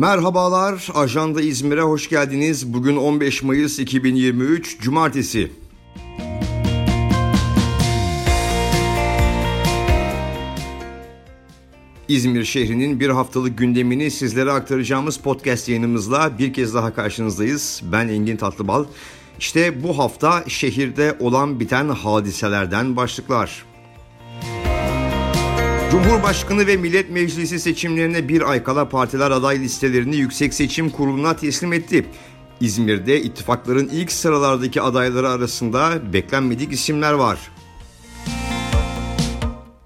Merhabalar, Ajanda İzmir'e hoş geldiniz. Bugün 15 Mayıs 2023, Cumartesi. İzmir şehrinin bir haftalık gündemini sizlere aktaracağımız podcast yayınımızla bir kez daha karşınızdayız. Ben Engin Tatlıbal. İşte bu hafta şehirde olan biten hadiselerden başlıklar. Cumhurbaşkanı ve Millet Meclisi seçimlerine bir ay kala partiler aday listelerini Yüksek Seçim Kurulu'na teslim etti. İzmir'de ittifakların ilk sıralardaki adayları arasında beklenmedik isimler var.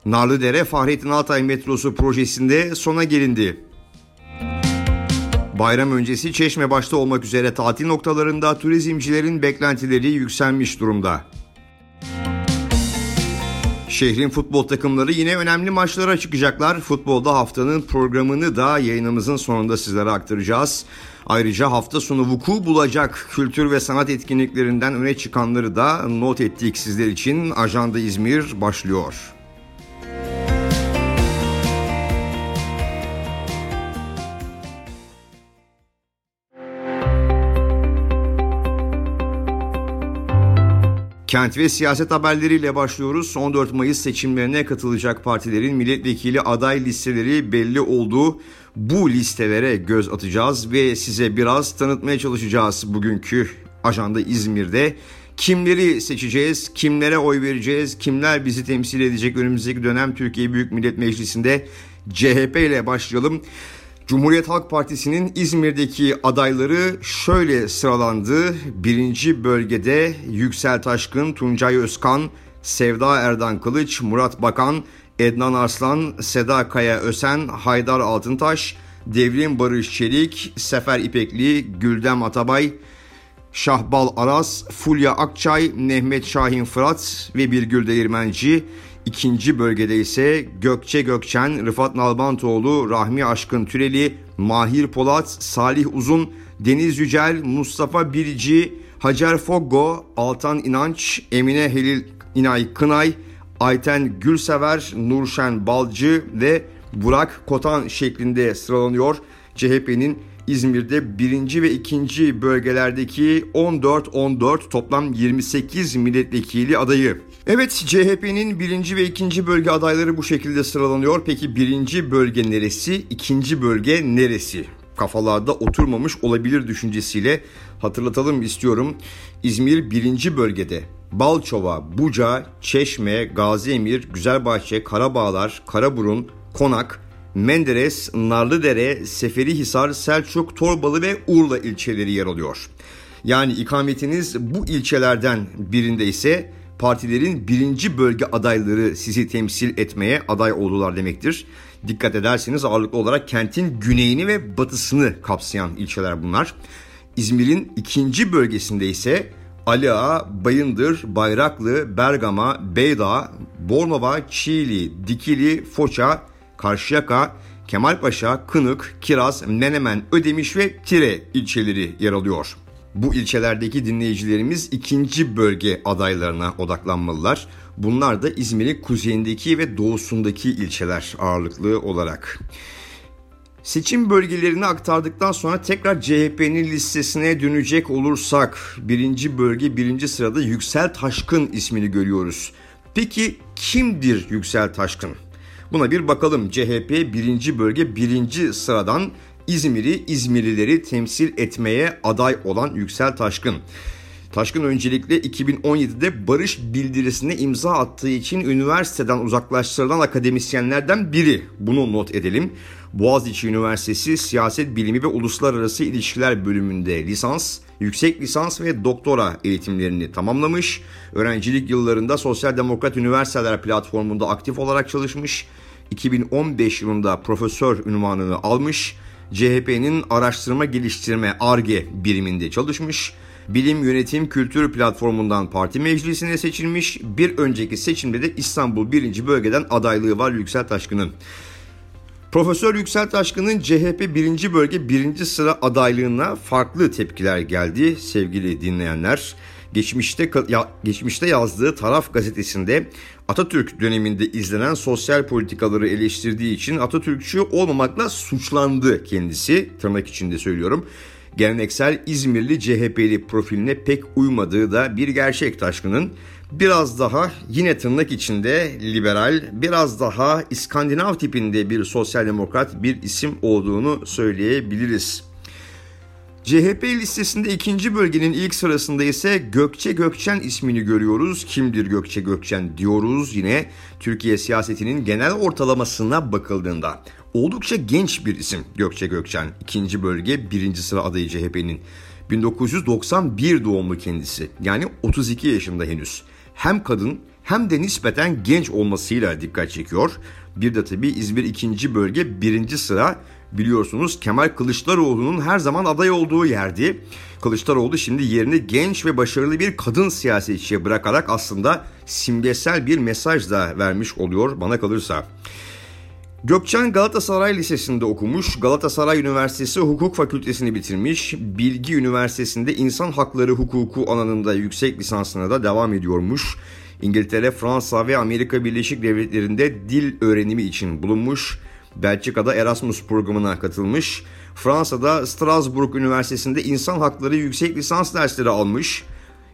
Narlıdere Fahrettin Altay metrosu projesinde sona gelindi. Bayram öncesi Çeşme başta olmak üzere tatil noktalarında turizmcilerin beklentileri yükselmiş durumda. Şehrin futbol takımları yine önemli maçlara çıkacaklar. Futbolda haftanın programını da yayınımızın sonunda sizlere aktaracağız. Ayrıca hafta sonu vuku bulacak kültür ve sanat etkinliklerinden öne çıkanları da not ettik sizler için. Ajanda İzmir başlıyor. Kent ve siyaset haberleriyle başlıyoruz. 14 Mayıs seçimlerine katılacak partilerin milletvekili aday listeleri belli oldu. Bu listelere göz atacağız ve size biraz tanıtmaya çalışacağız bugünkü ajanda İzmir'de. Kimleri seçeceğiz, kimlere oy vereceğiz, kimler bizi temsil edecek önümüzdeki dönem Türkiye Büyük Millet Meclisi'nde CHP ile başlayalım. Cumhuriyet Halk Partisi'nin İzmir'deki adayları şöyle sıralandı. Birinci bölgede Yüksel Taşkın, Tuncay Özkan, Sevda Erdan Kılıç, Murat Bakan, Ednan Arslan, Seda Kaya Ösen, Haydar Altıntaş, Devrim Barış Çelik, Sefer İpekli, Güldem Atabay, Şahbal Aras, Fulya Akçay, Mehmet Şahin Fırat ve Birgül Değirmenci İkinci bölgede ise Gökçe Gökçen, Rıfat Nalbantoğlu, Rahmi Aşkın Türeli, Mahir Polat, Salih Uzun, Deniz Yücel, Mustafa Birici, Hacer Foggo, Altan İnanç, Emine Helil İnay Kınay, Ayten Gülsever, Nurşen Balcı ve Burak Kotan şeklinde sıralanıyor. CHP'nin İzmir'de birinci ve ikinci bölgelerdeki 14-14 toplam 28 milletvekili adayı. Evet CHP'nin birinci ve ikinci bölge adayları bu şekilde sıralanıyor. Peki birinci bölge neresi, ikinci bölge neresi? Kafalarda oturmamış olabilir düşüncesiyle hatırlatalım istiyorum. İzmir birinci bölgede Balçova, Buca, Çeşme, Gaziemir, Güzelbahçe, Karabağlar, Karaburun, Konak, Menderes, Narlıdere, Seferihisar, Selçuk, Torbalı ve Urla ilçeleri yer alıyor. Yani ikametiniz bu ilçelerden birinde ise partilerin birinci bölge adayları sizi temsil etmeye aday oldular demektir. Dikkat ederseniz ağırlıklı olarak kentin güneyini ve batısını kapsayan ilçeler bunlar. İzmir'in ikinci bölgesinde ise Ali Ağa, Bayındır, Bayraklı, Bergama, Beydağ, Bornova, Çiğli, Dikili, Foça, Karşıyaka, Kemalpaşa, Kınık, Kiraz, Menemen, Ödemiş ve Tire ilçeleri yer alıyor. Bu ilçelerdeki dinleyicilerimiz ikinci bölge adaylarına odaklanmalılar. Bunlar da İzmir'in kuzeyindeki ve doğusundaki ilçeler ağırlıklı olarak. Seçim bölgelerini aktardıktan sonra tekrar CHP'nin listesine dönecek olursak birinci bölge birinci sırada Yüksel Taşkın ismini görüyoruz. Peki kimdir Yüksel Taşkın? Buna bir bakalım. CHP birinci bölge birinci sıradan İzmir'i, İzmirlileri temsil etmeye aday olan Yüksel Taşkın. Taşkın öncelikle 2017'de barış bildirisine imza attığı için üniversiteden uzaklaştırılan akademisyenlerden biri. Bunu not edelim. Boğaziçi Üniversitesi Siyaset Bilimi ve Uluslararası İlişkiler bölümünde lisans, yüksek lisans ve doktora eğitimlerini tamamlamış. Öğrencilik yıllarında Sosyal Demokrat Üniversiteler platformunda aktif olarak çalışmış. 2015 yılında profesör ünvanını almış. CHP'nin araştırma geliştirme ARGE biriminde çalışmış. Bilim Yönetim Kültür Platformu'ndan parti meclisine seçilmiş. Bir önceki seçimde de İstanbul 1. bölgeden adaylığı var Yüksel Taşkın'ın. Profesör Yüksel Taşkın'ın CHP 1. bölge 1. sıra adaylığına farklı tepkiler geldi sevgili dinleyenler. Geçmişte ya, geçmişte yazdığı Taraf gazetesinde Atatürk döneminde izlenen sosyal politikaları eleştirdiği için Atatürkçü olmamakla suçlandı kendisi tırnak içinde söylüyorum. Geleneksel İzmirli CHP'li profiline pek uymadığı da bir gerçek Taşkın'ın biraz daha yine tırnak içinde liberal, biraz daha İskandinav tipinde bir sosyal demokrat bir isim olduğunu söyleyebiliriz. CHP listesinde ikinci bölgenin ilk sırasında ise Gökçe Gökçen ismini görüyoruz. Kimdir Gökçe Gökçen diyoruz yine Türkiye siyasetinin genel ortalamasına bakıldığında. Oldukça genç bir isim Gökçe Gökçen. ikinci bölge birinci sıra adayı CHP'nin. 1991 doğumlu kendisi. Yani 32 yaşında henüz. Hem kadın hem de nispeten genç olmasıyla dikkat çekiyor. Bir de tabii İzmir ikinci bölge birinci sıra biliyorsunuz Kemal Kılıçdaroğlu'nun her zaman aday olduğu yerdi. Kılıçdaroğlu şimdi yerini genç ve başarılı bir kadın siyasetçiye bırakarak aslında simgesel bir mesaj da vermiş oluyor bana kalırsa. Gökçen Galatasaray Lisesi'nde okumuş, Galatasaray Üniversitesi Hukuk Fakültesini bitirmiş, Bilgi Üniversitesi'nde İnsan Hakları Hukuku alanında yüksek lisansına da devam ediyormuş. İngiltere, Fransa ve Amerika Birleşik Devletleri'nde dil öğrenimi için bulunmuş. Belçika'da Erasmus programına katılmış. Fransa'da Strasbourg Üniversitesi'nde insan hakları yüksek lisans dersleri almış.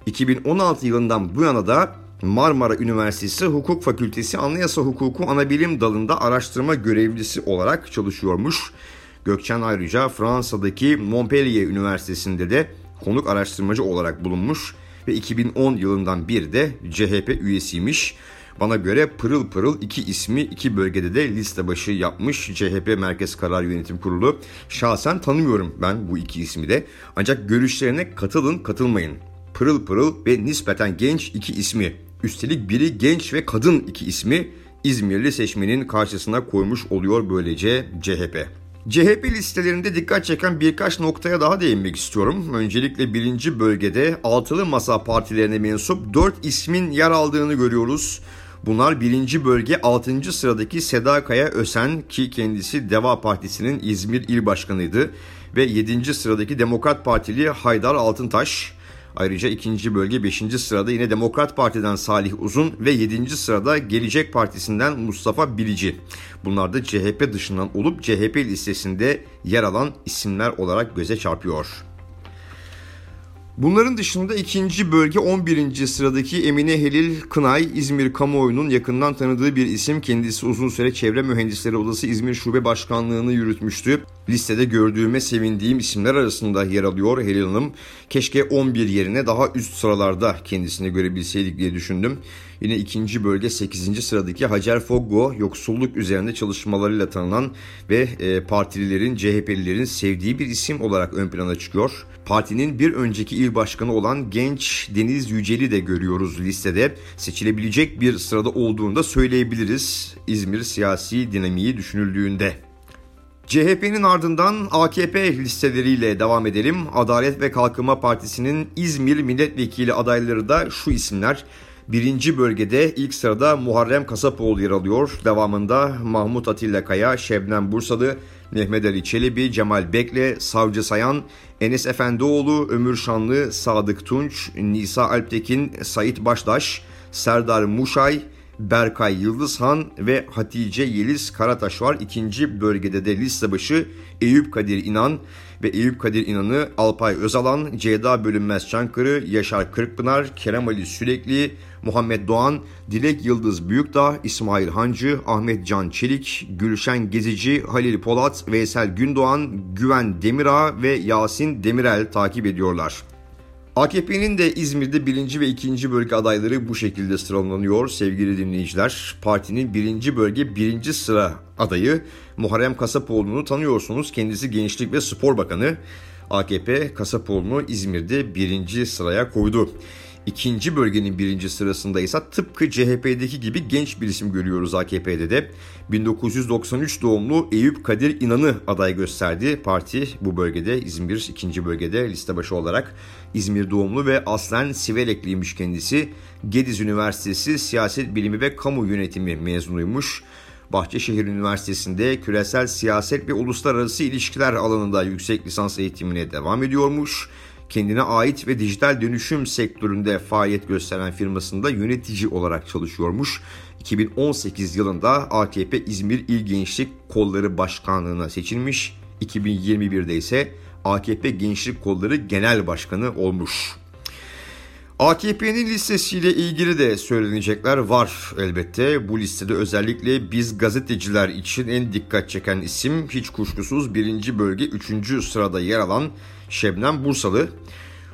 2016 yılından bu yana da Marmara Üniversitesi Hukuk Fakültesi Anayasa Hukuku Anabilim Dalı'nda araştırma görevlisi olarak çalışıyormuş. Gökçen ayrıca Fransa'daki Montpellier Üniversitesi'nde de konuk araştırmacı olarak bulunmuş ve 2010 yılından bir de CHP üyesiymiş. Bana göre pırıl pırıl iki ismi iki bölgede de liste başı yapmış CHP Merkez Karar Yönetim Kurulu. Şahsen tanımıyorum ben bu iki ismi de. Ancak görüşlerine katılın katılmayın. Pırıl pırıl ve nispeten genç iki ismi. Üstelik biri genç ve kadın iki ismi İzmirli seçmenin karşısına koymuş oluyor böylece CHP. CHP listelerinde dikkat çeken birkaç noktaya daha değinmek istiyorum. Öncelikle birinci bölgede altılı masa partilerine mensup dört ismin yer aldığını görüyoruz. Bunlar birinci bölge 6. sıradaki Seda Kaya Ösen ki kendisi Deva Partisi'nin İzmir İl Başkanıydı ve 7. sıradaki Demokrat Partili Haydar Altıntaş. Ayrıca ikinci bölge 5. sırada yine Demokrat Parti'den Salih Uzun ve 7. sırada Gelecek Partisi'nden Mustafa Bilici. Bunlar da CHP dışından olup CHP listesinde yer alan isimler olarak göze çarpıyor. Bunların dışında ikinci bölge 11. sıradaki Emine Helil Kınay, İzmir kamuoyunun yakından tanıdığı bir isim. Kendisi uzun süre Çevre Mühendisleri Odası İzmir Şube Başkanlığı'nı yürütmüştü. Listede gördüğüme sevindiğim isimler arasında yer alıyor Helil Hanım. Keşke 11 yerine daha üst sıralarda kendisini görebilseydik diye düşündüm. Yine ikinci bölge 8. sıradaki Hacer Foggo yoksulluk üzerinde çalışmalarıyla tanınan ve e, partililerin, CHP'lilerin sevdiği bir isim olarak ön plana çıkıyor. Partinin bir önceki il başkanı olan genç Deniz Yücel'i de görüyoruz listede. Seçilebilecek bir sırada olduğunu da söyleyebiliriz İzmir siyasi dinamiği düşünüldüğünde. CHP'nin ardından AKP listeleriyle devam edelim. Adalet ve Kalkınma Partisi'nin İzmir milletvekili adayları da şu isimler. Birinci bölgede ilk sırada Muharrem Kasapoğlu yer alıyor. Devamında Mahmut Atilla Kaya, Şebnem Bursalı, Mehmet Ali Çelebi, Cemal Bekle, Savcı Sayan, Enes Efendioğlu, Ömür Şanlı, Sadık Tunç, Nisa Alptekin, Sait Baştaş, Serdar Muşay, Berkay Yıldızhan ve Hatice Yeliz Karataş var. İkinci bölgede de liste başı Eyüp Kadir İnan ve Eyüp Kadir İnan'ı Alpay Özalan, Ceyda Bölünmez Çankırı, Yaşar Kırkpınar, Kerem Ali Sürekli, Muhammed Doğan, Dilek Yıldız Büyükdağ, İsmail Hancı, Ahmet Can Çelik, Gülşen Gezici, Halil Polat, Veysel Gündoğan, Güven Demirağ ve Yasin Demirel takip ediyorlar. AKP'nin de İzmir'de birinci ve ikinci bölge adayları bu şekilde sıralanıyor sevgili dinleyiciler. Partinin birinci bölge birinci sıra adayı Muharrem Kasapoğlu'nu tanıyorsunuz. Kendisi Gençlik ve Spor Bakanı. AKP Kasapoğlu'nu İzmir'de birinci sıraya koydu. İkinci bölgenin birinci sırasında ise tıpkı CHP'deki gibi genç bir isim görüyoruz AKP'de de. 1993 doğumlu Eyüp Kadir İnan'ı aday gösterdi. Parti bu bölgede İzmir ikinci bölgede liste başı olarak İzmir doğumlu ve aslen Sivelekliymiş kendisi. Gediz Üniversitesi Siyaset Bilimi ve Kamu Yönetimi mezunuymuş. Bahçeşehir Üniversitesi'nde küresel siyaset ve uluslararası ilişkiler alanında yüksek lisans eğitimine devam ediyormuş kendine ait ve dijital dönüşüm sektöründe faaliyet gösteren firmasında yönetici olarak çalışıyormuş. 2018 yılında AKP İzmir İl Gençlik Kolları Başkanlığı'na seçilmiş. 2021'de ise AKP Gençlik Kolları Genel Başkanı olmuş. AKP'nin listesiyle ilgili de söylenecekler var elbette. Bu listede özellikle biz gazeteciler için en dikkat çeken isim hiç kuşkusuz birinci bölge 3. sırada yer alan Şebnem Bursalı.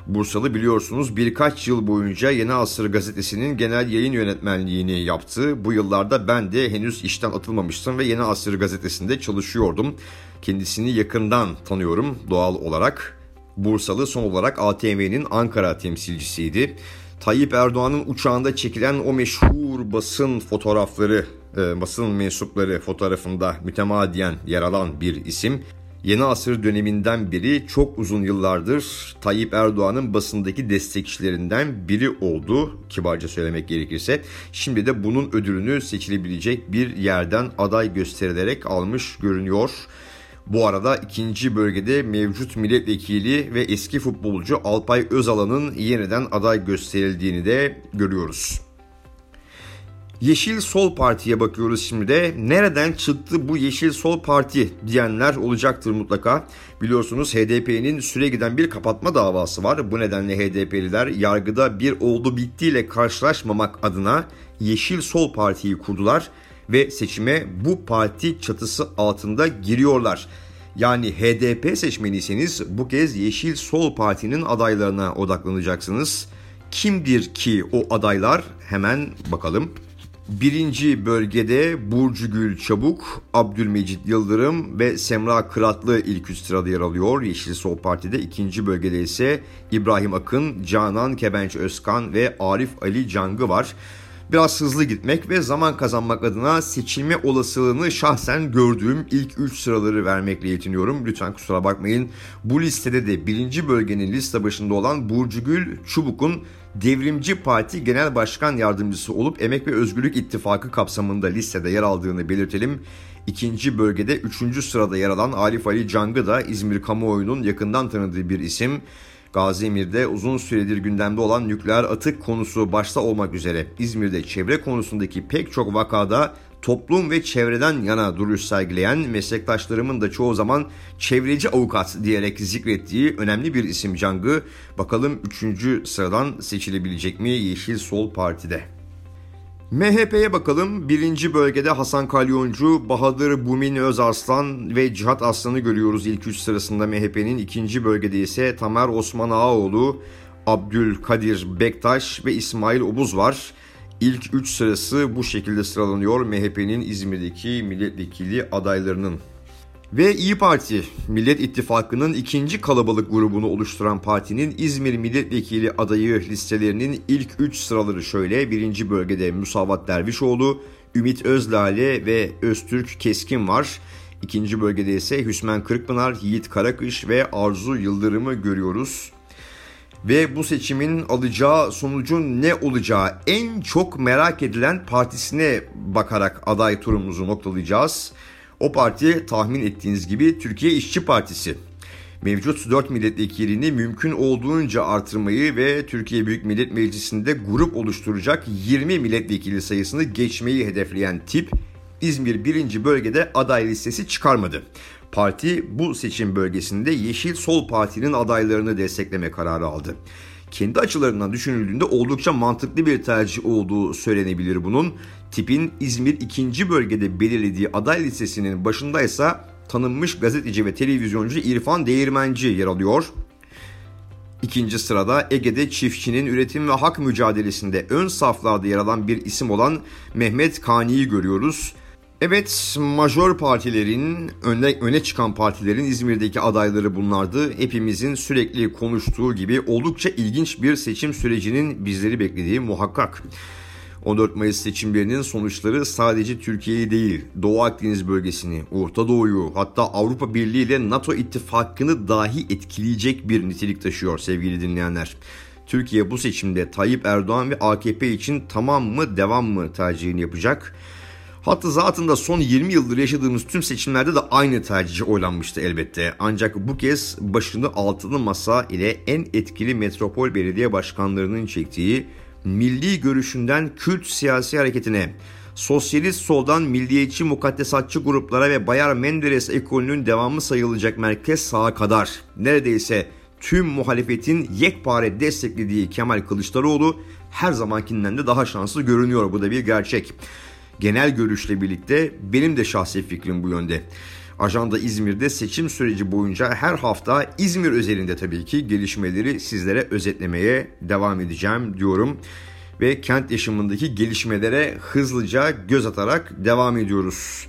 Bursalı biliyorsunuz birkaç yıl boyunca Yeni Asır gazetesinin genel yayın yönetmenliğini yaptı. Bu yıllarda ben de henüz işten atılmamıştım ve Yeni Asır gazetesinde çalışıyordum. Kendisini yakından tanıyorum doğal olarak. Bursalı son olarak ATM'nin Ankara temsilcisiydi. Tayyip Erdoğan'ın uçağında çekilen o meşhur basın fotoğrafları, e, basın mensupları fotoğrafında mütemadiyen yer alan bir isim. Yeni asır döneminden biri çok uzun yıllardır Tayyip Erdoğan'ın basındaki destekçilerinden biri oldu kibarca söylemek gerekirse. Şimdi de bunun ödülünü seçilebilecek bir yerden aday gösterilerek almış görünüyor. Bu arada ikinci bölgede mevcut milletvekili ve eski futbolcu Alpay Özalan'ın yeniden aday gösterildiğini de görüyoruz. Yeşil Sol Parti'ye bakıyoruz şimdi de. Nereden çıktı bu Yeşil Sol Parti diyenler olacaktır mutlaka. Biliyorsunuz HDP'nin süre giden bir kapatma davası var. Bu nedenle HDP'liler yargıda bir oldu bittiyle karşılaşmamak adına Yeşil Sol Parti'yi kurdular ve seçime bu parti çatısı altında giriyorlar. Yani HDP seçmeniyseniz bu kez Yeşil Sol Parti'nin adaylarına odaklanacaksınız. Kimdir ki o adaylar? Hemen bakalım. Birinci bölgede Burcu Gül Çabuk, Abdülmecit Yıldırım ve Semra Kıratlı ilk üst sırada yer alıyor. Yeşil Sol Parti'de ikinci bölgede ise İbrahim Akın, Canan Kebenç Özkan ve Arif Ali Cangı var biraz hızlı gitmek ve zaman kazanmak adına seçilme olasılığını şahsen gördüğüm ilk 3 sıraları vermekle yetiniyorum. Lütfen kusura bakmayın. Bu listede de birinci bölgenin liste başında olan Burcu Gül Çubuk'un Devrimci Parti Genel Başkan Yardımcısı olup Emek ve Özgürlük İttifakı kapsamında listede yer aldığını belirtelim. İkinci bölgede üçüncü sırada yer alan Arif Ali Cangı da İzmir kamuoyunun yakından tanıdığı bir isim. Gazi Emir'de uzun süredir gündemde olan nükleer atık konusu başta olmak üzere İzmir'de çevre konusundaki pek çok vakada toplum ve çevreden yana duruş sergileyen meslektaşlarımın da çoğu zaman çevreci avukat diyerek zikrettiği önemli bir isim Cangı. Bakalım 3. sıradan seçilebilecek mi Yeşil Sol Parti'de? MHP'ye bakalım. Birinci bölgede Hasan Kalyoncu, Bahadır Bumin Özarslan ve Cihat Aslan'ı görüyoruz ilk üç sırasında MHP'nin. ikinci bölgede ise Tamer Osman Ağaoğlu, Abdülkadir Bektaş ve İsmail Obuz var. İlk üç sırası bu şekilde sıralanıyor MHP'nin İzmir'deki milletvekili adaylarının. Ve İyi Parti, Millet İttifakı'nın ikinci kalabalık grubunu oluşturan partinin İzmir Milletvekili adayı listelerinin ilk 3 sıraları şöyle. Birinci bölgede Musavat Dervişoğlu, Ümit Özlale ve Öztürk Keskin var. İkinci bölgede ise Hüsmen Kırkpınar, Yiğit Karakış ve Arzu Yıldırım'ı görüyoruz. Ve bu seçimin alacağı sonucun ne olacağı en çok merak edilen partisine bakarak aday turumuzu noktalayacağız. O parti tahmin ettiğiniz gibi Türkiye İşçi Partisi. Mevcut 4 milletvekilini mümkün olduğunca artırmayı ve Türkiye Büyük Millet Meclisi'nde grup oluşturacak 20 milletvekili sayısını geçmeyi hedefleyen tip İzmir 1. bölgede aday listesi çıkarmadı. Parti bu seçim bölgesinde Yeşil Sol Parti'nin adaylarını destekleme kararı aldı kendi açılarından düşünüldüğünde oldukça mantıklı bir tercih olduğu söylenebilir bunun. Tipin İzmir 2. bölgede belirlediği aday listesinin başında ise tanınmış gazeteci ve televizyoncu İrfan Değirmenci yer alıyor. İkinci sırada Ege'de çiftçinin üretim ve hak mücadelesinde ön saflarda yer alan bir isim olan Mehmet Kani'yi görüyoruz. Evet, majör partilerin, öne, öne çıkan partilerin İzmir'deki adayları bunlardı. Hepimizin sürekli konuştuğu gibi oldukça ilginç bir seçim sürecinin bizleri beklediği muhakkak. 14 Mayıs seçimlerinin sonuçları sadece Türkiye'yi değil, Doğu Akdeniz bölgesini, Orta Doğu'yu, hatta Avrupa Birliği ile NATO ittifakını dahi etkileyecek bir nitelik taşıyor sevgili dinleyenler. Türkiye bu seçimde Tayyip Erdoğan ve AKP için tamam mı devam mı tercihini yapacak. Hatta zatında son 20 yıldır yaşadığımız tüm seçimlerde de aynı tercih oylanmıştı elbette. Ancak bu kez başını altılı masa ile en etkili metropol belediye başkanlarının çektiği milli görüşünden kült siyasi hareketine, sosyalist soldan milliyetçi mukaddesatçı gruplara ve Bayar Menderes ekolünün devamı sayılacak merkez sağa kadar neredeyse tüm muhalefetin yekpare desteklediği Kemal Kılıçdaroğlu her zamankinden de daha şanslı görünüyor. Bu da bir gerçek. Genel görüşle birlikte benim de şahsi fikrim bu yönde. Ajanda İzmir'de seçim süreci boyunca her hafta İzmir özelinde tabii ki gelişmeleri sizlere özetlemeye devam edeceğim diyorum. Ve kent yaşamındaki gelişmelere hızlıca göz atarak devam ediyoruz.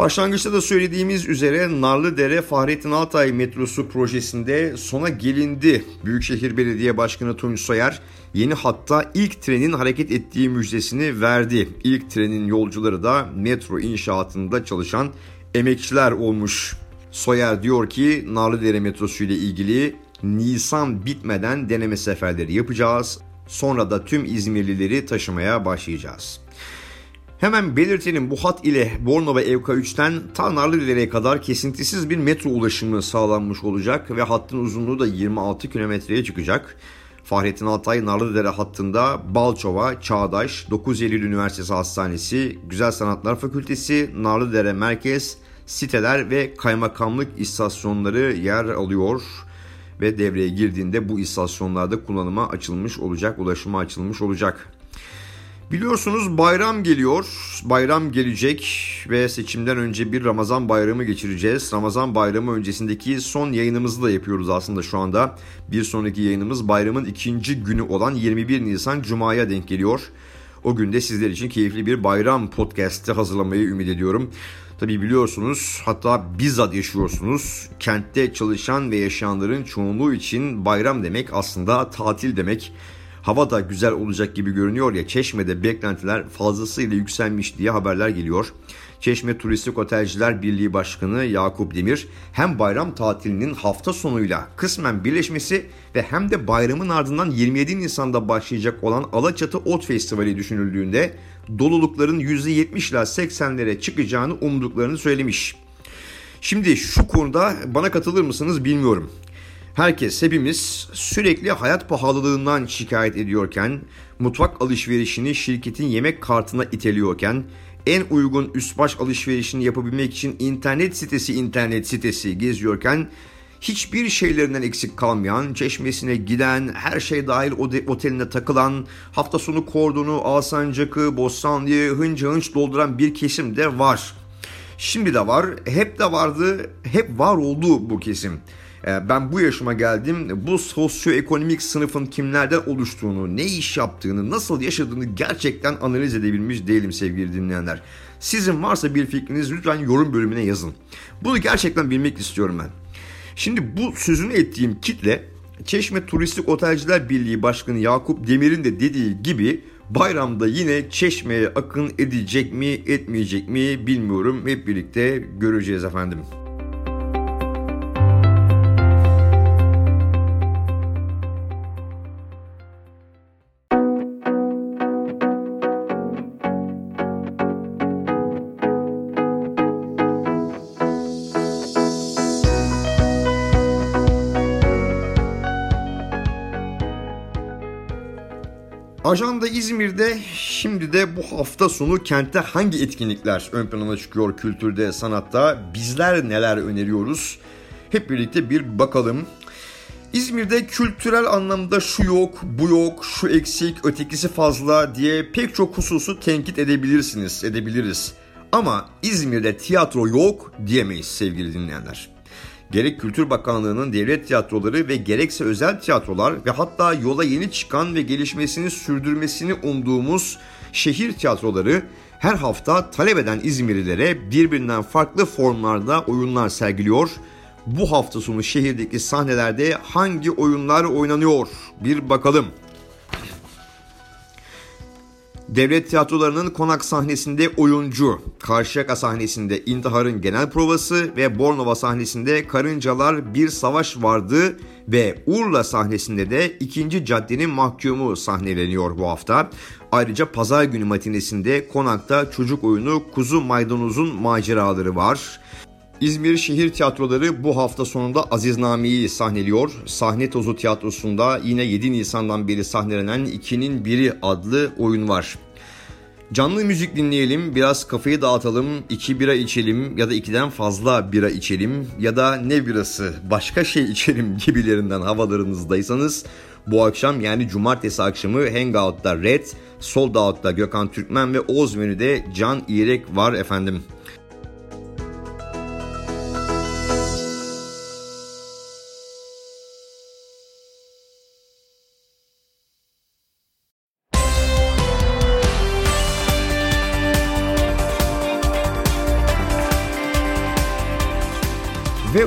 Başlangıçta da söylediğimiz üzere Narlıdere Fahrettin Altay metrosu projesinde sona gelindi. Büyükşehir Belediye Başkanı Tunç Soyer yeni hatta ilk trenin hareket ettiği müjdesini verdi. İlk trenin yolcuları da metro inşaatında çalışan emekçiler olmuş. Soyer diyor ki Narlıdere metrosu ile ilgili Nisan bitmeden deneme seferleri yapacağız. Sonra da tüm İzmirlileri taşımaya başlayacağız. Hemen belirtelim bu hat ile Bornova EVK3'ten ta Narlıdere'ye kadar kesintisiz bir metro ulaşımı sağlanmış olacak ve hattın uzunluğu da 26 kilometreye çıkacak. Fahrettin Altay Narlıdere hattında Balçova, Çağdaş, 9 Eylül Üniversitesi Hastanesi, Güzel Sanatlar Fakültesi, Narlıdere Merkez, siteler ve kaymakamlık istasyonları yer alıyor ve devreye girdiğinde bu istasyonlarda kullanıma açılmış olacak, ulaşıma açılmış olacak. Biliyorsunuz bayram geliyor, bayram gelecek ve seçimden önce bir Ramazan bayramı geçireceğiz. Ramazan bayramı öncesindeki son yayınımızı da yapıyoruz aslında şu anda. Bir sonraki yayınımız bayramın ikinci günü olan 21 Nisan Cuma'ya denk geliyor. O günde sizler için keyifli bir bayram podcast'i hazırlamayı ümit ediyorum. Tabi biliyorsunuz hatta bizzat yaşıyorsunuz. Kentte çalışan ve yaşayanların çoğunluğu için bayram demek aslında tatil demek. Hava da güzel olacak gibi görünüyor ya Çeşme'de beklentiler fazlasıyla yükselmiş diye haberler geliyor. Çeşme Turistik Otelciler Birliği Başkanı Yakup Demir hem bayram tatilinin hafta sonuyla kısmen birleşmesi ve hem de bayramın ardından 27 Nisan'da başlayacak olan Alaçatı Ot Festivali düşünüldüğünde dolulukların %70 ila 80'lere çıkacağını umduklarını söylemiş. Şimdi şu konuda bana katılır mısınız bilmiyorum. Herkes, hepimiz sürekli hayat pahalılığından şikayet ediyorken, mutfak alışverişini şirketin yemek kartına iteliyorken, en uygun üst baş alışverişini yapabilmek için internet sitesi internet sitesi geziyorken, hiçbir şeylerinden eksik kalmayan, çeşmesine giden, her şey dahil oteline takılan, hafta sonu kordonu, Alsancak'ı, Bostanlı'yı hınca hınç dolduran bir kesim de var. Şimdi de var, hep de vardı, hep var oldu bu kesim. Ee, ben bu yaşıma geldim. Bu sosyoekonomik sınıfın kimlerden oluştuğunu, ne iş yaptığını, nasıl yaşadığını gerçekten analiz edebilmiş değilim sevgili dinleyenler. Sizin varsa bir fikriniz lütfen yorum bölümüne yazın. Bunu gerçekten bilmek istiyorum ben. Şimdi bu sözünü ettiğim kitle Çeşme Turistik Otelciler Birliği Başkanı Yakup Demir'in de dediği gibi bayramda yine Çeşme'ye akın edecek mi etmeyecek mi bilmiyorum. Hep birlikte göreceğiz efendim. Ajanda İzmir'de şimdi de bu hafta sonu kentte hangi etkinlikler ön plana çıkıyor kültürde, sanatta? Bizler neler öneriyoruz? Hep birlikte bir bakalım. İzmir'de kültürel anlamda şu yok, bu yok, şu eksik, ötekisi fazla diye pek çok hususu tenkit edebilirsiniz, edebiliriz. Ama İzmir'de tiyatro yok diyemeyiz sevgili dinleyenler gerek Kültür Bakanlığı'nın devlet tiyatroları ve gerekse özel tiyatrolar ve hatta yola yeni çıkan ve gelişmesini sürdürmesini umduğumuz şehir tiyatroları her hafta talep eden İzmirlilere birbirinden farklı formlarda oyunlar sergiliyor. Bu hafta sonu şehirdeki sahnelerde hangi oyunlar oynanıyor? Bir bakalım. Devlet tiyatrolarının konak sahnesinde oyuncu, Karşıyaka sahnesinde intiharın genel provası ve Bornova sahnesinde karıncalar bir savaş vardı ve Urla sahnesinde de ikinci caddenin mahkumu sahneleniyor bu hafta. Ayrıca pazar günü matinesinde konakta çocuk oyunu Kuzu Maydanoz'un maceraları var. İzmir Şehir Tiyatroları bu hafta sonunda Aziz Nami'yi sahneliyor. Sahne Tozu Tiyatrosu'nda yine 7 Nisan'dan beri sahnelenen 2'nin biri adlı oyun var. Canlı müzik dinleyelim, biraz kafayı dağıtalım, iki bira içelim ya da ikiden fazla bira içelim ya da ne birası başka şey içelim gibilerinden havalarınızdaysanız bu akşam yani cumartesi akşamı Hangout'ta Red, Sold Out'ta Gökhan Türkmen ve Oz Menü'de Can İrek var efendim.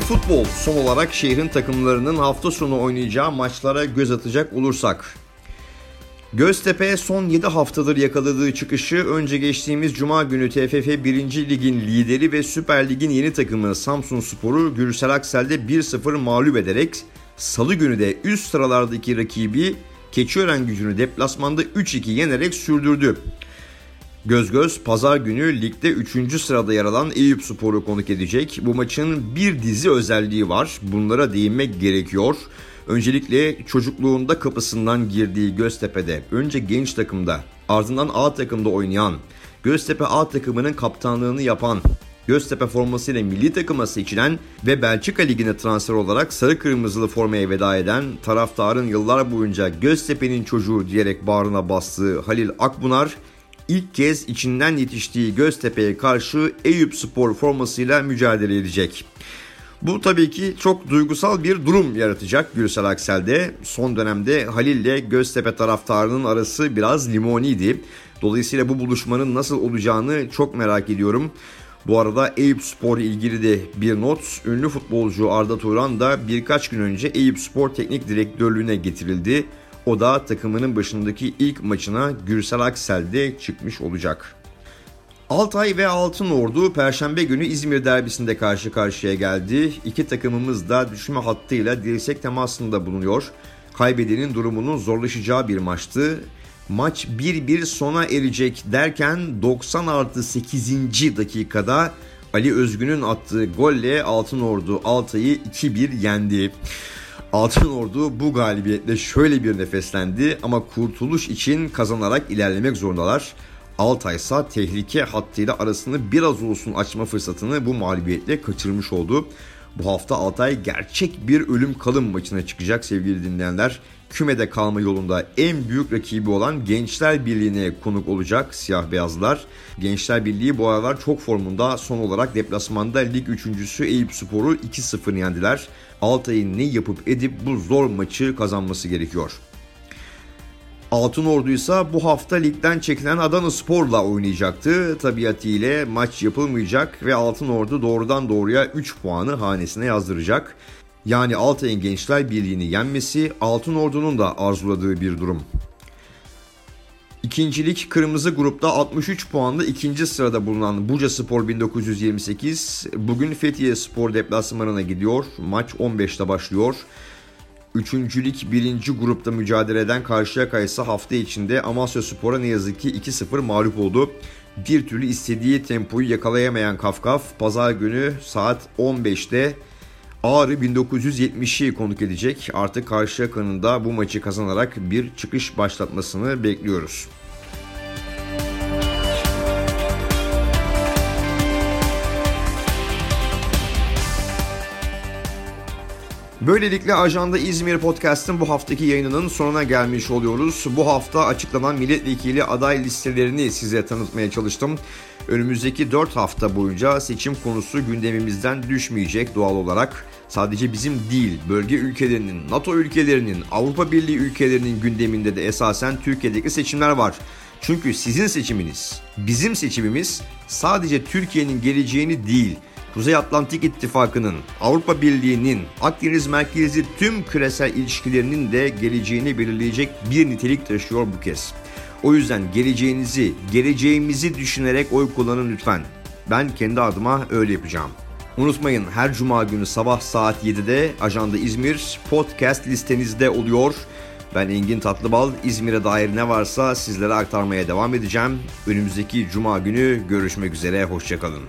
Futbol son olarak şehrin takımlarının hafta sonu oynayacağı maçlara göz atacak olursak. Göztepe son 7 haftadır yakaladığı çıkışı önce geçtiğimiz Cuma günü TFF 1. Lig'in lideri ve Süper Lig'in yeni takımı Samsun Spor'u Gürsel Aksel'de 1-0 mağlup ederek Salı günü de üst sıralardaki rakibi Keçiören gücünü deplasmanda 3-2 yenerek sürdürdü. Göz göz pazar günü ligde 3. sırada yer alan Eyüp Spor'u konuk edecek. Bu maçın bir dizi özelliği var. Bunlara değinmek gerekiyor. Öncelikle çocukluğunda kapısından girdiği Göztepe'de önce genç takımda ardından A takımda oynayan Göztepe A takımının kaptanlığını yapan Göztepe formasıyla milli takıma seçilen ve Belçika Ligi'ne transfer olarak sarı kırmızılı formaya veda eden taraftarın yıllar boyunca Göztepe'nin çocuğu diyerek bağrına bastığı Halil Akbunar ilk kez içinden yetiştiği Göztepe'ye karşı Eyüp Spor formasıyla mücadele edecek. Bu tabii ki çok duygusal bir durum yaratacak Gürsel Aksel'de. Son dönemde Halil ile Göztepe taraftarının arası biraz limoniydi. Dolayısıyla bu buluşmanın nasıl olacağını çok merak ediyorum. Bu arada Eyüp Spor ilgili de bir not. Ünlü futbolcu Arda Turan da birkaç gün önce Eyüp Spor Teknik Direktörlüğüne getirildi. O da takımının başındaki ilk maçına Gürsel Aksel'de çıkmış olacak. Altay ve Altın Ordu Perşembe günü İzmir derbisinde karşı karşıya geldi. İki takımımız da düşme hattıyla dirsek temasında bulunuyor. Kaybedenin durumunun zorlaşacağı bir maçtı. Maç 1-1 sona erecek derken 90 artı 8. dakikada Ali Özgün'ün attığı golle Altın Ordu Altay'ı 2-1 yendi. Altın Ordu bu galibiyetle şöyle bir nefeslendi ama kurtuluş için kazanarak ilerlemek zorundalar. Altay ise tehlike hattıyla arasını biraz olsun açma fırsatını bu mağlubiyetle kaçırmış oldu. Bu hafta Altay gerçek bir ölüm kalım maçına çıkacak sevgili dinleyenler. Kümede kalma yolunda en büyük rakibi olan Gençler Birliği'ne konuk olacak siyah beyazlar. Gençler Birliği bu aralar çok formunda son olarak deplasmanda lig üçüncüsü Eyüp Spor'u 2-0 yendiler. Altay'ın ne yapıp edip bu zor maçı kazanması gerekiyor. Altın Ordu ise bu hafta ligden çekilen Adana Spor'la oynayacaktı. Tabiatıyla maç yapılmayacak ve Altın Ordu doğrudan doğruya 3 puanı hanesine yazdıracak. Yani Altay'ın Gençler Birliği'ni yenmesi Altın Ordu'nun da arzuladığı bir durum. İkincilik kırmızı grupta 63 puanlı ikinci sırada bulunan Buca Spor 1928 bugün Fethiye Spor deplasmanına gidiyor. Maç 15'te başlıyor. Üçüncülük birinci grupta mücadele eden Karşıyaka ise hafta içinde Amasya Spor'a ne yazık ki 2-0 mağlup oldu. Bir türlü istediği tempoyu yakalayamayan Kafkaf pazar günü saat 15'te Ağrı 1970'i konuk edecek. Artık Karşıyaka'nın da bu maçı kazanarak bir çıkış başlatmasını bekliyoruz. Böylelikle Ajanda İzmir Podcast'ın bu haftaki yayınının sonuna gelmiş oluyoruz. Bu hafta açıklanan milletvekili aday listelerini size tanıtmaya çalıştım. Önümüzdeki 4 hafta boyunca seçim konusu gündemimizden düşmeyecek doğal olarak. Sadece bizim değil, bölge ülkelerinin, NATO ülkelerinin, Avrupa Birliği ülkelerinin gündeminde de esasen Türkiye'deki seçimler var. Çünkü sizin seçiminiz, bizim seçimimiz sadece Türkiye'nin geleceğini değil, Kuzey Atlantik İttifakı'nın, Avrupa Birliği'nin, Akdeniz merkezli tüm küresel ilişkilerinin de geleceğini belirleyecek bir nitelik taşıyor bu kez. O yüzden geleceğinizi, geleceğimizi düşünerek oy kullanın lütfen. Ben kendi adıma öyle yapacağım. Unutmayın her cuma günü sabah saat 7'de Ajanda İzmir podcast listenizde oluyor. Ben Engin Tatlıbal. İzmir'e dair ne varsa sizlere aktarmaya devam edeceğim. Önümüzdeki cuma günü görüşmek üzere. Hoşçakalın.